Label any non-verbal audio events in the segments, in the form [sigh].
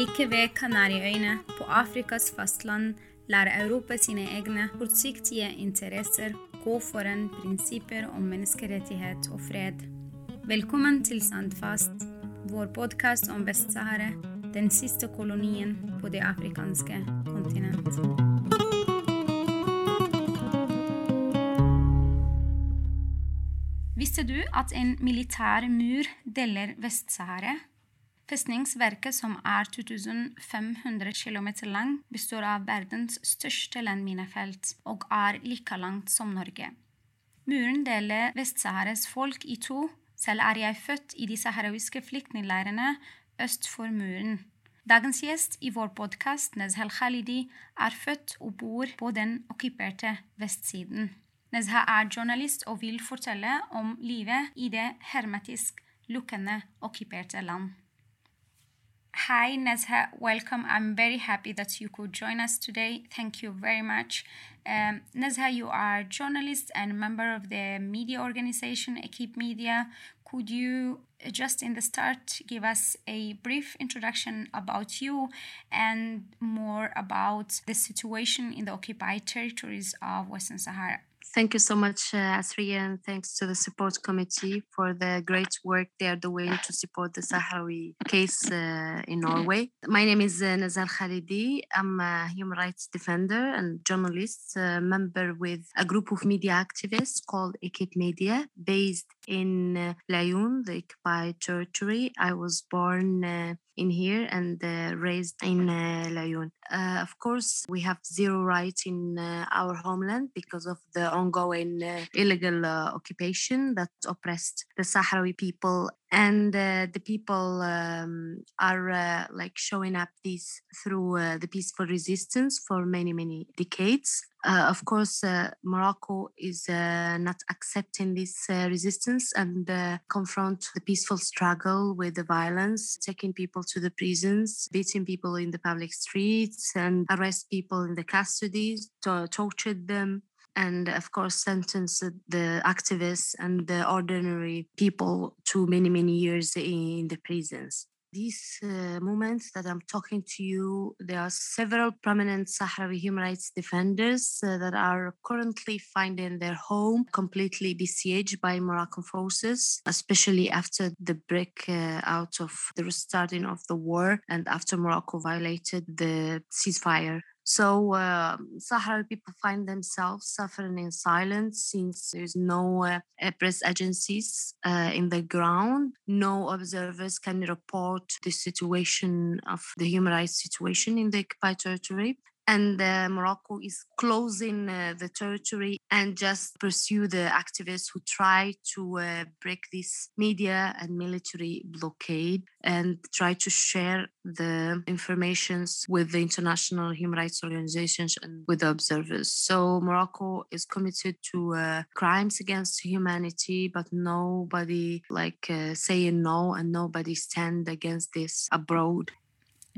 Like ved Kanariøyene, på Afrikas fastland, lærer Europa sine egne kortsiktige interesser gå foran prinsipper om menneskerettighet og fred. Velkommen til Sandfast, vår podkast om Vest-Sahara, den siste kolonien på det afrikanske kontinent. Visste du at en militær mur deler Vest-Sahara? Festningsverket, som er 2500 km lang, består av verdens største landminefelt og er like langt som Norge. Muren deler Vest-Saharas folk i to. Selv er jeg født i de saharawiske flyktningleirene øst for muren. Dagens gjest i vår podkast, Nezhel Khalidi, er født og bor på den okkuperte vestsiden. Nezha er journalist og vil fortelle om livet i det hermetisk lukkende okkuperte land. Hi, Nazha. Welcome. I'm very happy that you could join us today. Thank you very much. Um, Nazha, you are a journalist and member of the media organization Equipe Media. Could you just in the start give us a brief introduction about you and more about the situation in the occupied territories of Western Sahara? Thank you so much, uh, and thanks to the support committee for the great work they are doing to support the Sahrawi case uh, in Norway. My name is uh, Nazha Elkhalidi. I'm a human rights defender and journalist, uh, member with a group of media activists called Equipe Media, based in uh, Laayoune, the occupied territory. I was born uh, in here and uh, raised in uh. Uh, of course, we have zero rights in uh, our homeland because of the ongoing uh, illegal uh, occupation that oppressed the Sahrawi people. And the people um, are like showing up this through the peaceful resistance for many, many decades. Uh, of course, uh, Morocco is uh, not accepting this resistance and confront the peaceful struggle with the violence, taking people to the prisons, beating people in the public streets, and arrest people in the custody, to torture them, and of course sentence the activists and the ordinary people to many many years in the prisons. These uh, moments that I'm talking to you, there are several prominent Sahrawi human rights defenders uh, that are currently finding their home completely besieged by Moroccan forces, especially after the break uh, out of the restarting of the war and after Morocco violated the ceasefire so uh, Sahrawi people find themselves suffering in silence since there's no uh, press agencies uh, in the ground. No observers can report the situation of the human rights situation in the occupied territory and uh, Morocco is closing uh, the territory and just pursue the activists who try to uh, break this media and military blockade and try to share the informations with the international human rights organizations and with the observers. So Morocco is committed to uh, crimes against humanity, but nobody like uh, saying no and nobody stand against this abroad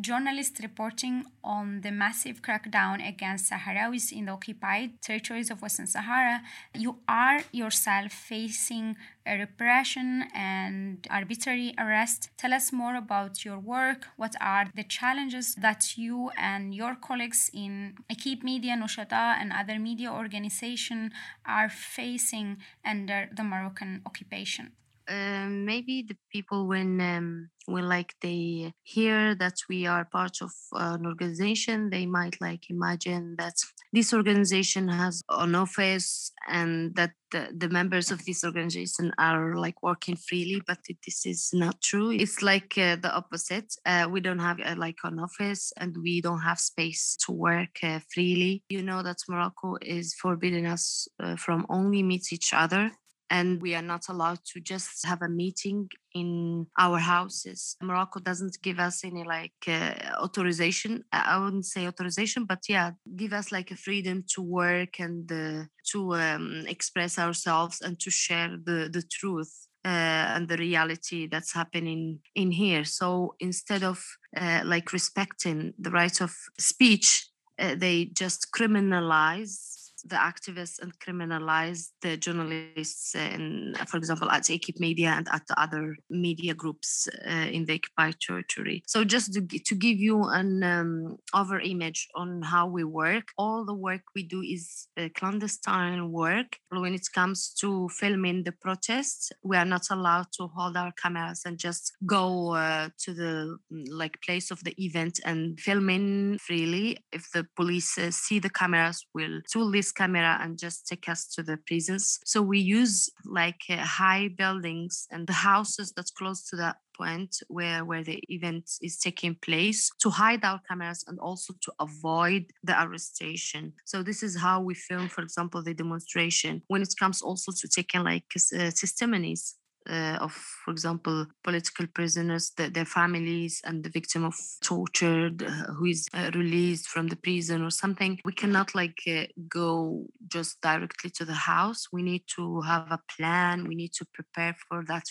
journalists reporting on the massive crackdown against Sahrawis in the occupied territories of Western Sahara, you are yourself facing repression and arbitrary arrest. Tell us more about your work. What are the challenges that you and your colleagues in Equipe Media, Nushata, and other media organizations are facing under the Moroccan occupation? Um, maybe the people when um, when like they hear that we are part of an organization they might like imagine that this organization has an office and that the, the members of this organization are like working freely but this is not true. It's like uh, the opposite uh, we don't have uh, like an office and we don't have space to work uh, freely. You know that morocco is forbidding us uh, from only meet each other and we are not allowed to just have a meeting in our houses. Morocco doesn't give us any like uh, authorization. I wouldn't say authorization, but yeah, give us like a freedom to work and uh, to um, express ourselves and to share the the truth. Uh, and the reality that's happening in here. So instead of uh, like respecting the right of speech, uh, they just criminalize the activists and criminalize the journalists, in, for example, at Equipe Media and at the other media groups uh, in the occupied territory. So, just to, to give you an um, over image on how we work, all the work we do is uh, clandestine work. When it comes to filming the protests, we are not allowed to hold our cameras and just go uh, to the mm, like place of the event and filming freely. If the police uh, see the cameras, will tool camera and just take us to the prisons. So we use like uh, high buildings and the houses that's close to that point where where the event is taking place to hide our cameras and also to avoid the arrestation so this is how we film for example the demonstration when it comes also to taking like uh, testimonies uh, of, for example, political prisoners, the, their families, and the victim of torture uh, who is uh, released from the prison or something. We cannot like uh, go just directly to the house. We need to have a plan. We need to prepare for that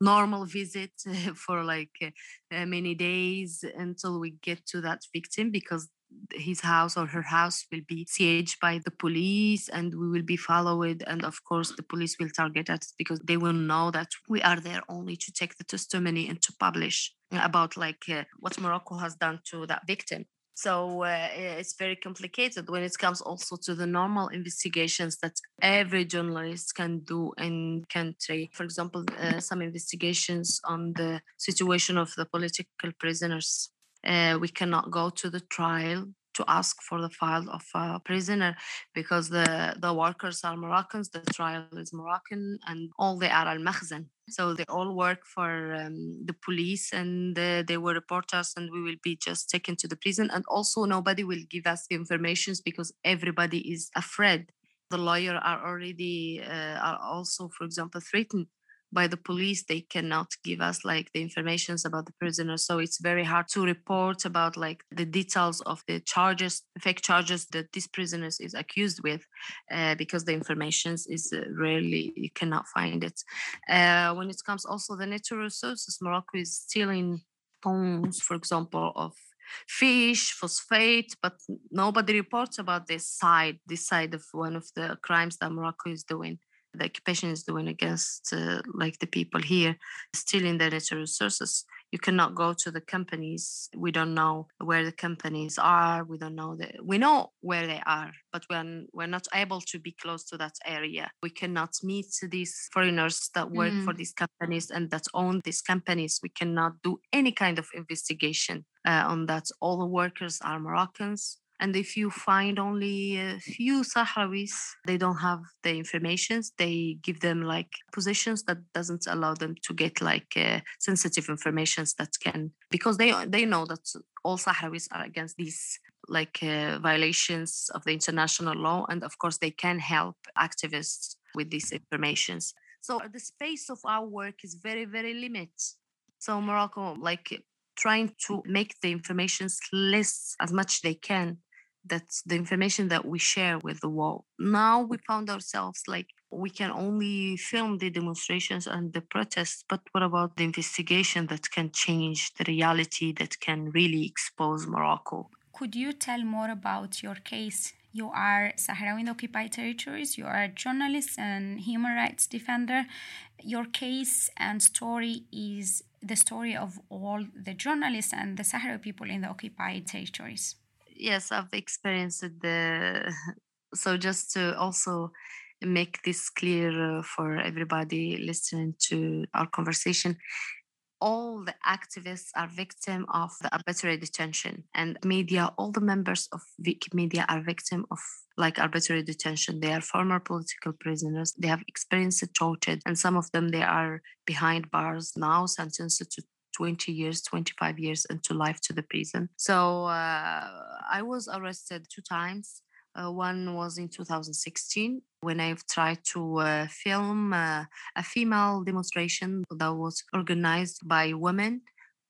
normal visit [laughs] for like uh, many days until we get to that victim because his house or her house will be sieged by the police and we will be followed and of course the police will target us because they will know that we are there only to take the testimony and to publish about like uh, what morocco has done to that victim. So uh, it's very complicated when it comes also to the normal investigations that every journalist can do in country. For example uh, some investigations on the situation of the political prisoners uh, we cannot go to the trial to ask for the file of a prisoner because the, the workers are Moroccans, the trial is Moroccan, and all they are al makhzen. So they all work for um, the police and uh, they will report us and we will be just taken to the prison. And also nobody will give us the information because everybody is afraid. The lawyer are already uh, are also, for example, threatened by the police they cannot give us like the informations about the prisoner. So it's very hard to report about like the details of the charges fake charges that this prisoner is accused with uh, because the information is uh, rarely you cannot find it. Uh, when it comes also the natural resources morocco is stealing bones for example of fish, phosphate, but nobody reports about this side, this side of one of the crimes that Morocco is doing the occupation is doing against uh, like the people here stealing their natural resources. You cannot go to the companies. We don't know where the companies are. We don't know that we know where they are but we're, we're not able to be close to that area we cannot meet these foreigners that work mm. for these companies and that own these companies. We cannot do any kind of investigation uh, on that. All the workers are moroccans and if you find only a few Sahrawis, they don't have the informations. They give them like positions that doesn't allow them to get like uh, sensitive informations that can because they they know that all Sahrawis are against these like uh, violations of the international law, and of course they can help activists with these informations. So the space of our work is very very limited. So Morocco like trying to make the informations less as much they can that's the information that we share with the world. Now we found ourselves like we can only film the demonstrations and the protests, but what about the investigation that can change the reality that can really expose Morocco? Could you tell more about your case? You are Sahrawi in occupied territories, you are a journalist and human rights defender. Your case and story is the story of all the journalists and the Sahrawi people in the occupied territories yes i've experienced the [laughs] so just to also make this clear for everybody listening to our conversation all the activists are victim of the arbitrary detention and media all the members of media are victim of like arbitrary detention. They are former political prisoners. They have experienced torture and some of them they are behind bars now sentenced to 20 years, 25 years into life to the prison. So uh, I was arrested two times. Uh, one was in 2016 when I've tried to uh, film uh, a female demonstration that was organized by women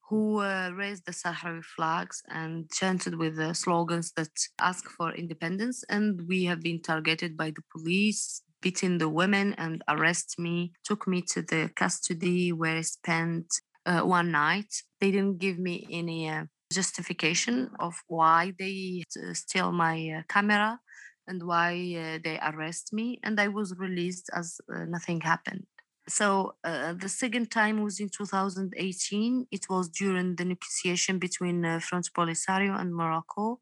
who uh, raised the Sahrawi flags and chanted with the slogans that ask for independence. And we have been targeted by the police, beating the women and arrest me, took me to the custody where I spent uh, one night. They didn't give me any uh, justification of why they steal my uh, camera. and why uh, they arrest me. And I was released as uh, nothing happened. So uh, the second time was in 2018. It was during the negotiation between uh, Front Polisario and Morocco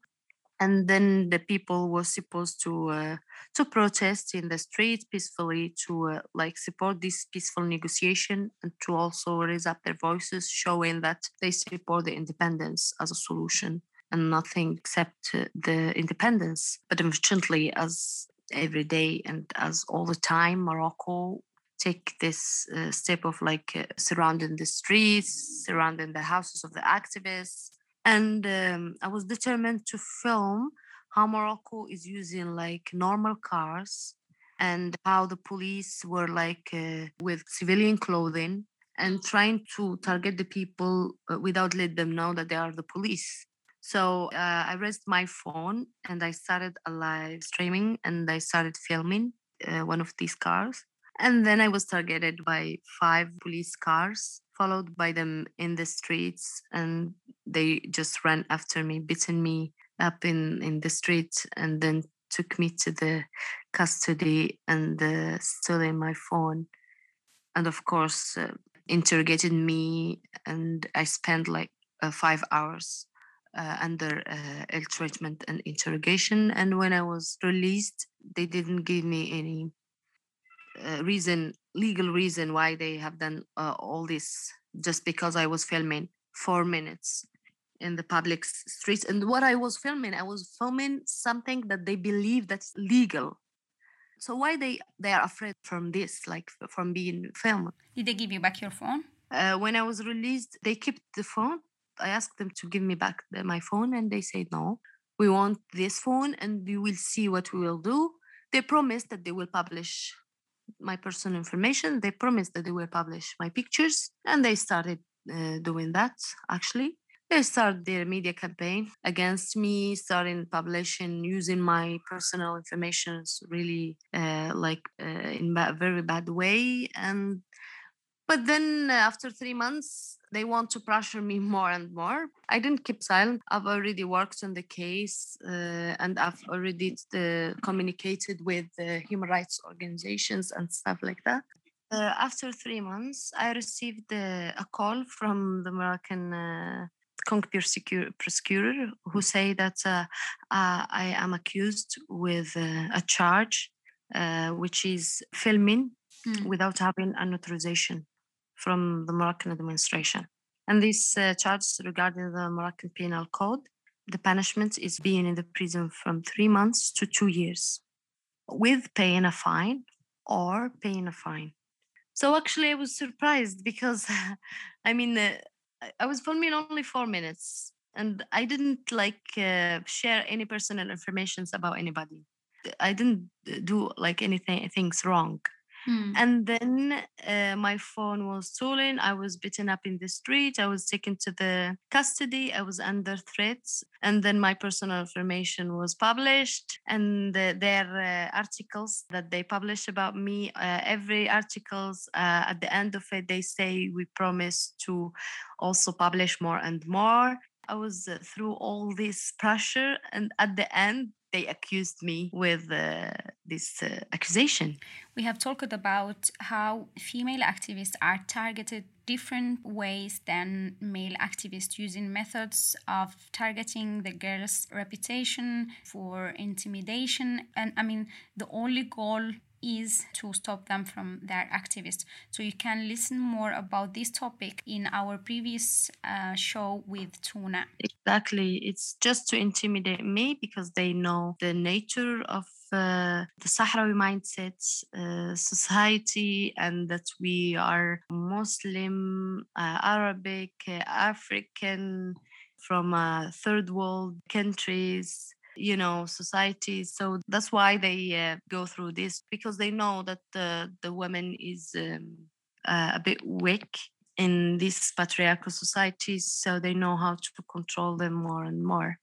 and then the people were supposed to uh, to protest in the street peacefully to uh, like support this peaceful negotiation and to also raise up their voices showing that they support the independence as a solution and nothing except uh, the independence. But unfortunately as every day and as all the time morocco take this uh, step of like uh, surrounding the streets surrounding the houses of the activists and um, i was determined to film how morocco is using like normal cars and how the police were like uh, with civilian clothing and trying to target the people uh, without let them know that they are the police. So uh, i raised my phone and i started a live streaming and i started filming uh, one of these cars. And then i was targeted by five police cars followed by them in the streets and they just ran after me beating me up in in the street and then took me to the custody and uh, my phone. And of course uh, interrogated me and i spent like uh, five hours uh, under uh, treatment and interrogation. And when i was released they didn't give me any uh, reason legal reason why they have done uh, all this just because I was filming four minutes in the public streets. And what I was filming, I was filming something that they believe that's legal. So why they they are afraid from this, like from being filmed? Did they give you back your phone? Uh, when I was released, they kept the phone. I asked them to give me back the, my phone, and they said no. We want this phone, and we will see what we will do. They promised that they will publish my personal information. They promised that they will publish my pictures, and they started uh, doing that actually. They started their media campaign against me, starting publishing using my personal information really uh, like uh, in a very bad way. And but then uh, after three months, they want to pressure me [laughs] more and more. I didn't keep silent. I've already worked on the case uh, and I've already uh, communicated with the human rights organizations and stuff like that. Uh, after three months, I received uh, a call from the Moroccan uh, prosecutor who say that I am accused with a charge, which is filming mm. without having an authorization from the Moroccan administration. And this uh, charge regarding the Moroccan Penal Code, the punishment is being in the prison from three months to two years, with paying a fine or paying a fine. So actually, I was surprised because, [laughs] I mean, uh, I was filming only four minutes, and I didn't like uh, share any personal informations about anybody. I didn't uh, do like anything things wrong. Mm. And then uh, my phone was stolen. I was beaten up in the street. I was taken to the custody. I was under threats. And then my personal information was published. And uh, their uh, articles that they publish about me, uh, every articles uh, at the end of it, they say we promise to also publish more and more. I was uh, through all this pressure, and at the end, they accused me with uh, this uh, accusation. We have talked about how female activists are targeted different ways than male activists using methods of targeting the girl's reputation for intimidation and i mean the only goal is to stop them from their activists. So you can listen more about this topic in our previous uh, show with Tuna. Exactly. It's just to intimidate me because they know the nature of uh, the Sahrawi mindset uh, society and that we are Muslim, uh, Arabic, uh, African from uh, third world countries you know society so that's why they uh, go through this because they know that the the woman is um, uh, a bit weak in these patriarchal societies so they know how to control them more and more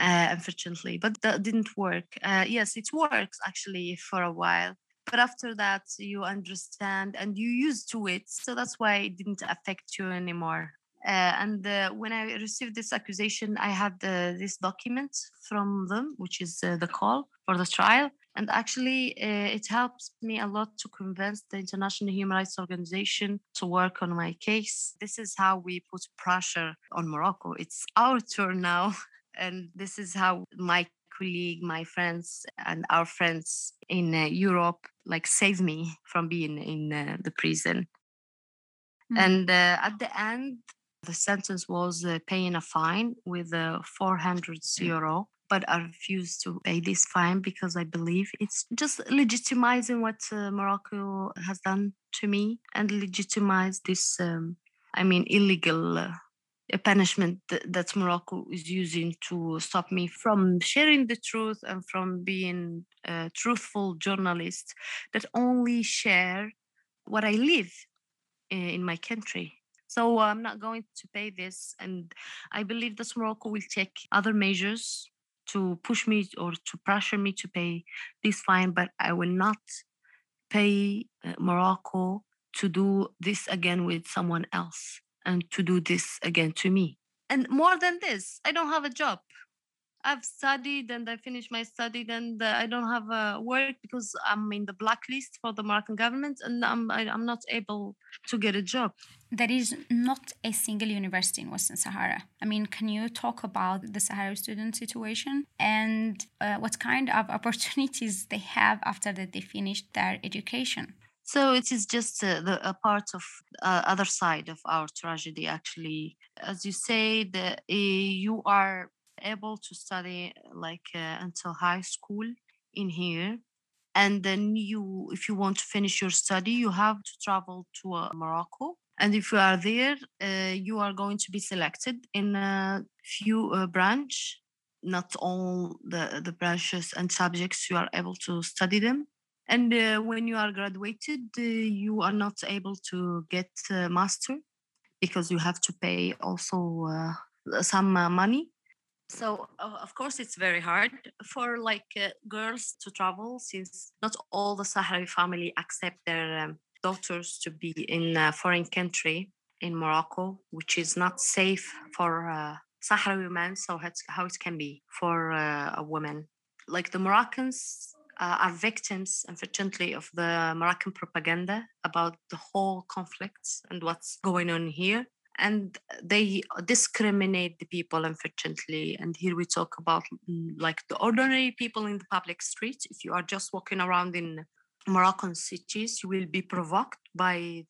uh, unfortunately but that didn't work. Uh, yes it works actually for a while but after that you understand and you used to it so that's why it didn't affect you anymore Uh, and uh, when I received this accusation, I had uh, this document from them, which is uh, the call for the trial. And actually, uh, it helps me a lot to convince the International Human Rights Organization to work on my case. This is how we put pressure on Morocco. It's our turn now. [laughs] And this is how my colleague, my friends, and our friends in uh, Europe like save me from being in uh, the prison. Mm-hmm. And uh, at the end, the sentence was uh, paying a fine with uh, 400 euro. But I refused to pay this fine because I believe it's just legitimizing what uh, Morocco has done to me and legitimize this, um, I mean, illegal a punishment that Morocco is using to stop me from sharing the truth and from being a truthful journalist that only share what I live in my country. So I'm not going to pay this, and I believe that Morocco will take other measures to push me or to pressure me to pay this fine, but I will not pay uh, Morocco to do this again with someone else and to do this again to me. And more than this, I don't have a job. I've studied and I finished my study, and uh, I don't have a work because I'm in the blacklist for the Moroccan government, and I'm I, am i am not able to get a job. There is not a single university in Western Sahara. I mean, can you talk about the Sahara student situation and uh, what kind of [laughs] opportunities they have after that they finish their education? So it is just uh, the, a part of uh, other side of our tragedy. Actually, as you say, the uh, you are able to study like uh, until high school in here, and then you, if you want to finish your study, you have to travel to uh, Morocco. And if you are there, uh, you are going to be selected in a few branch. Not all the, the branches and subjects you are able to study them and uh, when you are graduated uh, you are not able to get a master because you have to pay also uh, some uh, money so of course it's very hard for like uh, girls to travel since not all the sahrawi family accept their um, daughters to be in a foreign country in morocco which is not safe for uh, sahrawi men so that's how it can be for a woman like the moroccans uh, are victims, unfortunately, of the Moroccan propaganda about the whole conflicts and what's going on here. And they discriminate the people, unfortunately. And here we talk about mm, like the ordinary people in the public streets. If you are just walking around in Moroccan cities, you will be provoked by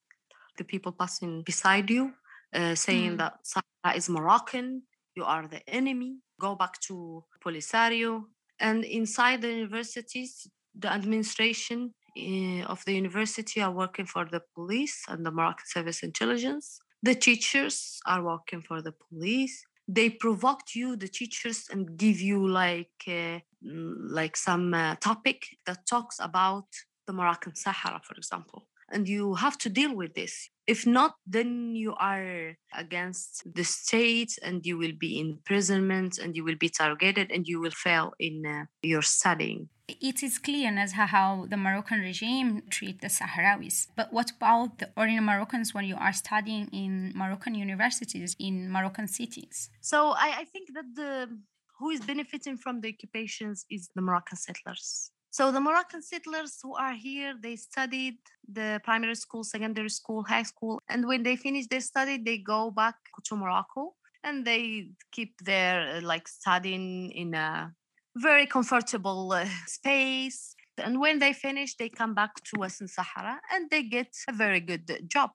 the people passing beside you, uh, saying mm. that Sahara is Moroccan, you are the enemy, go back to Polisario, and inside the universities, the administration uh, of the university are working for the police and the Moroccan service intelligence. The teachers are working for the police. They provoked you, the teachers, and give you like uh, like some uh, topic that talks about the Moroccan Sahara, for example and you have to deal with this. If not, then you are against the state and you will be in imprisonment and you will be targeted and you will fail in uh, your studying. It is clear as how the Moroccan regime treat the Sahrawis. But what about the ordinary Moroccans when you are studying in Moroccan universities in Moroccan cities? So I, I think that the who is benefiting from the occupations is the Moroccan settlers so the Moroccan settlers who are here, they studied the primary school, secondary school, high school, and when they finish their study, they go back to Morocco and they keep their like studying in a very comfortable uh, [laughs] space. And when they finish, they come back to Western Sahara and they get a very good job.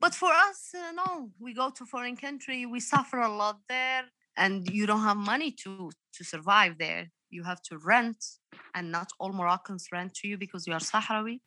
But for us, uh, no, we go to foreign country, we suffer a lot there, and you don't have money to to survive there you have to rent and not all Moroccans rent to you because you are Sahrawi.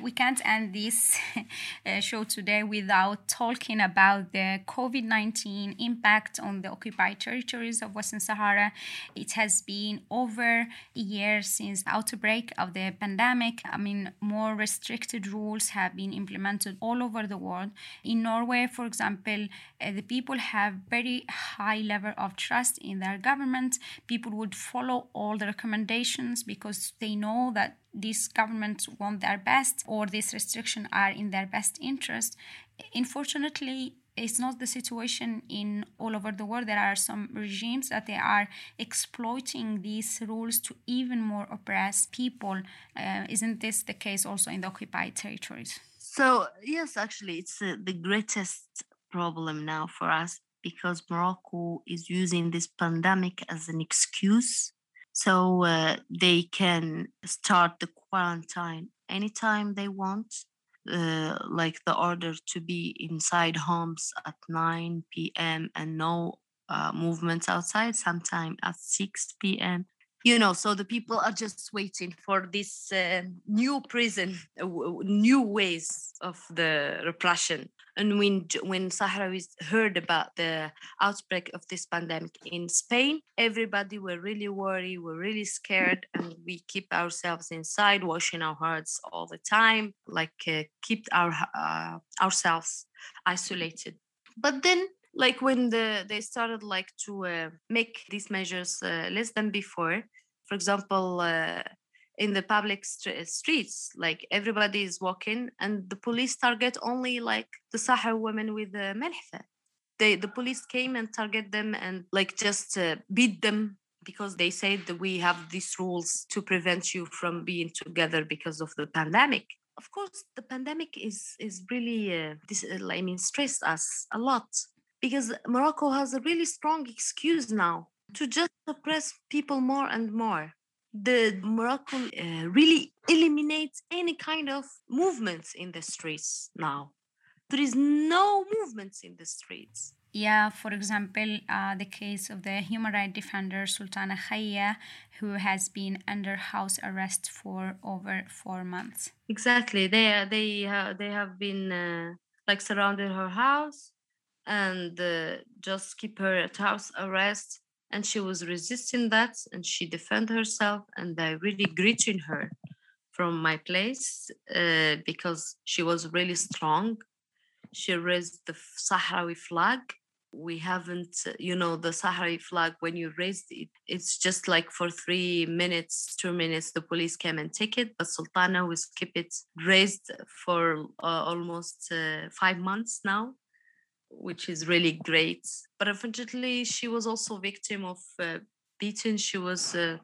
We can't end this [laughs] uh, show today without talking about the COVID 19 impact on the occupied territories of Western Sahara. It has been over a year since the outbreak of the pandemic. I mean, more restricted rules have been implemented all over the world. In Norway, for example, uh, the people have very high level of trust in their government. People would follow all the recommendations because they know that these governments want their best or these restrictions are in their best interest. Unfortunately, it's not the situation in all over the world. There are some regimes that they are exploiting these rules to even more oppress people. Uh, isn't this the case also in the occupied territories? So, yes, actually, it's uh, the greatest problem now for us because Morocco is using this pandemic as an excuse. So uh, they can start the quarantine anytime they want uh, like the order to be inside homes at 9 p.m. and no uh, movements outside, sometime at 6 p.m. You know, so the people are just waiting for this uh, new prison, uh, new ways of the repression and when when Sahrawis heard about the outbreak of this pandemic in Spain, everybody were really worried, were really scared, and we keep ourselves inside, washing our hands all the time, like uh, keep our uh, ourselves isolated. But then like when the they started like to uh, make these measures uh, less than before for example uh, in the public st- streets like everybody is walking and the police target only like the sahar women with the melhfa. They the police came and target them and like just uh, beat them because they said that we have these rules to prevent you from being together because of the pandemic. Of course the pandemic is is really uh, this uh, i mean stressed us a lot because morocco has a really strong excuse now to just oppress people more and more the Morocco uh, really eliminates any kind of movements in the streets now. There is no movements in the streets. Yeah, for example, uh, the case of the human rights defender Sultana Khaya, who has been under house arrest for over four months. Exactly, they they uh, they have been uh, like surrounded her house and uh, just keep her at house arrest and she was resisting that and she defended herself and i really greeted her from my place uh, because she was really strong. She raised the sahrawi flag. We haven't you know the sahrawi flag when you raised it it's just like for three minutes two minutes the police came and take it but sultana was keep it raised for uh, almost uh, five months now which is really great. But unfortunately, she was also victim of uh, beating. She was uh,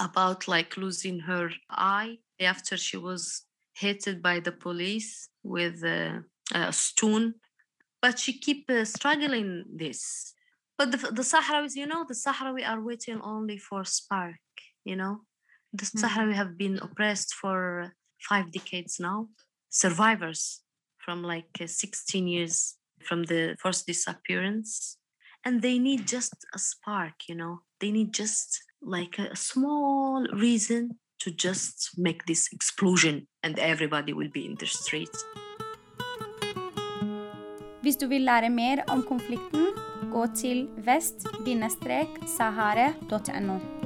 about like losing her eye after she was hit by the police with uh, a stone. But she keep uh, struggling this. But the, the Sahrawis, you know, the Sahrawi are waiting only for spark. You know, the mm-hmm. Sahrawi have been oppressed for five decades now. Survivors from like uh, 16 years from the first disappearance. And they need just a spark you know? They need just like a small reason to just make this explosion and everybody will be in the streets. Hvis du vil lære mer om konflikten, gå til vest-sahara.no.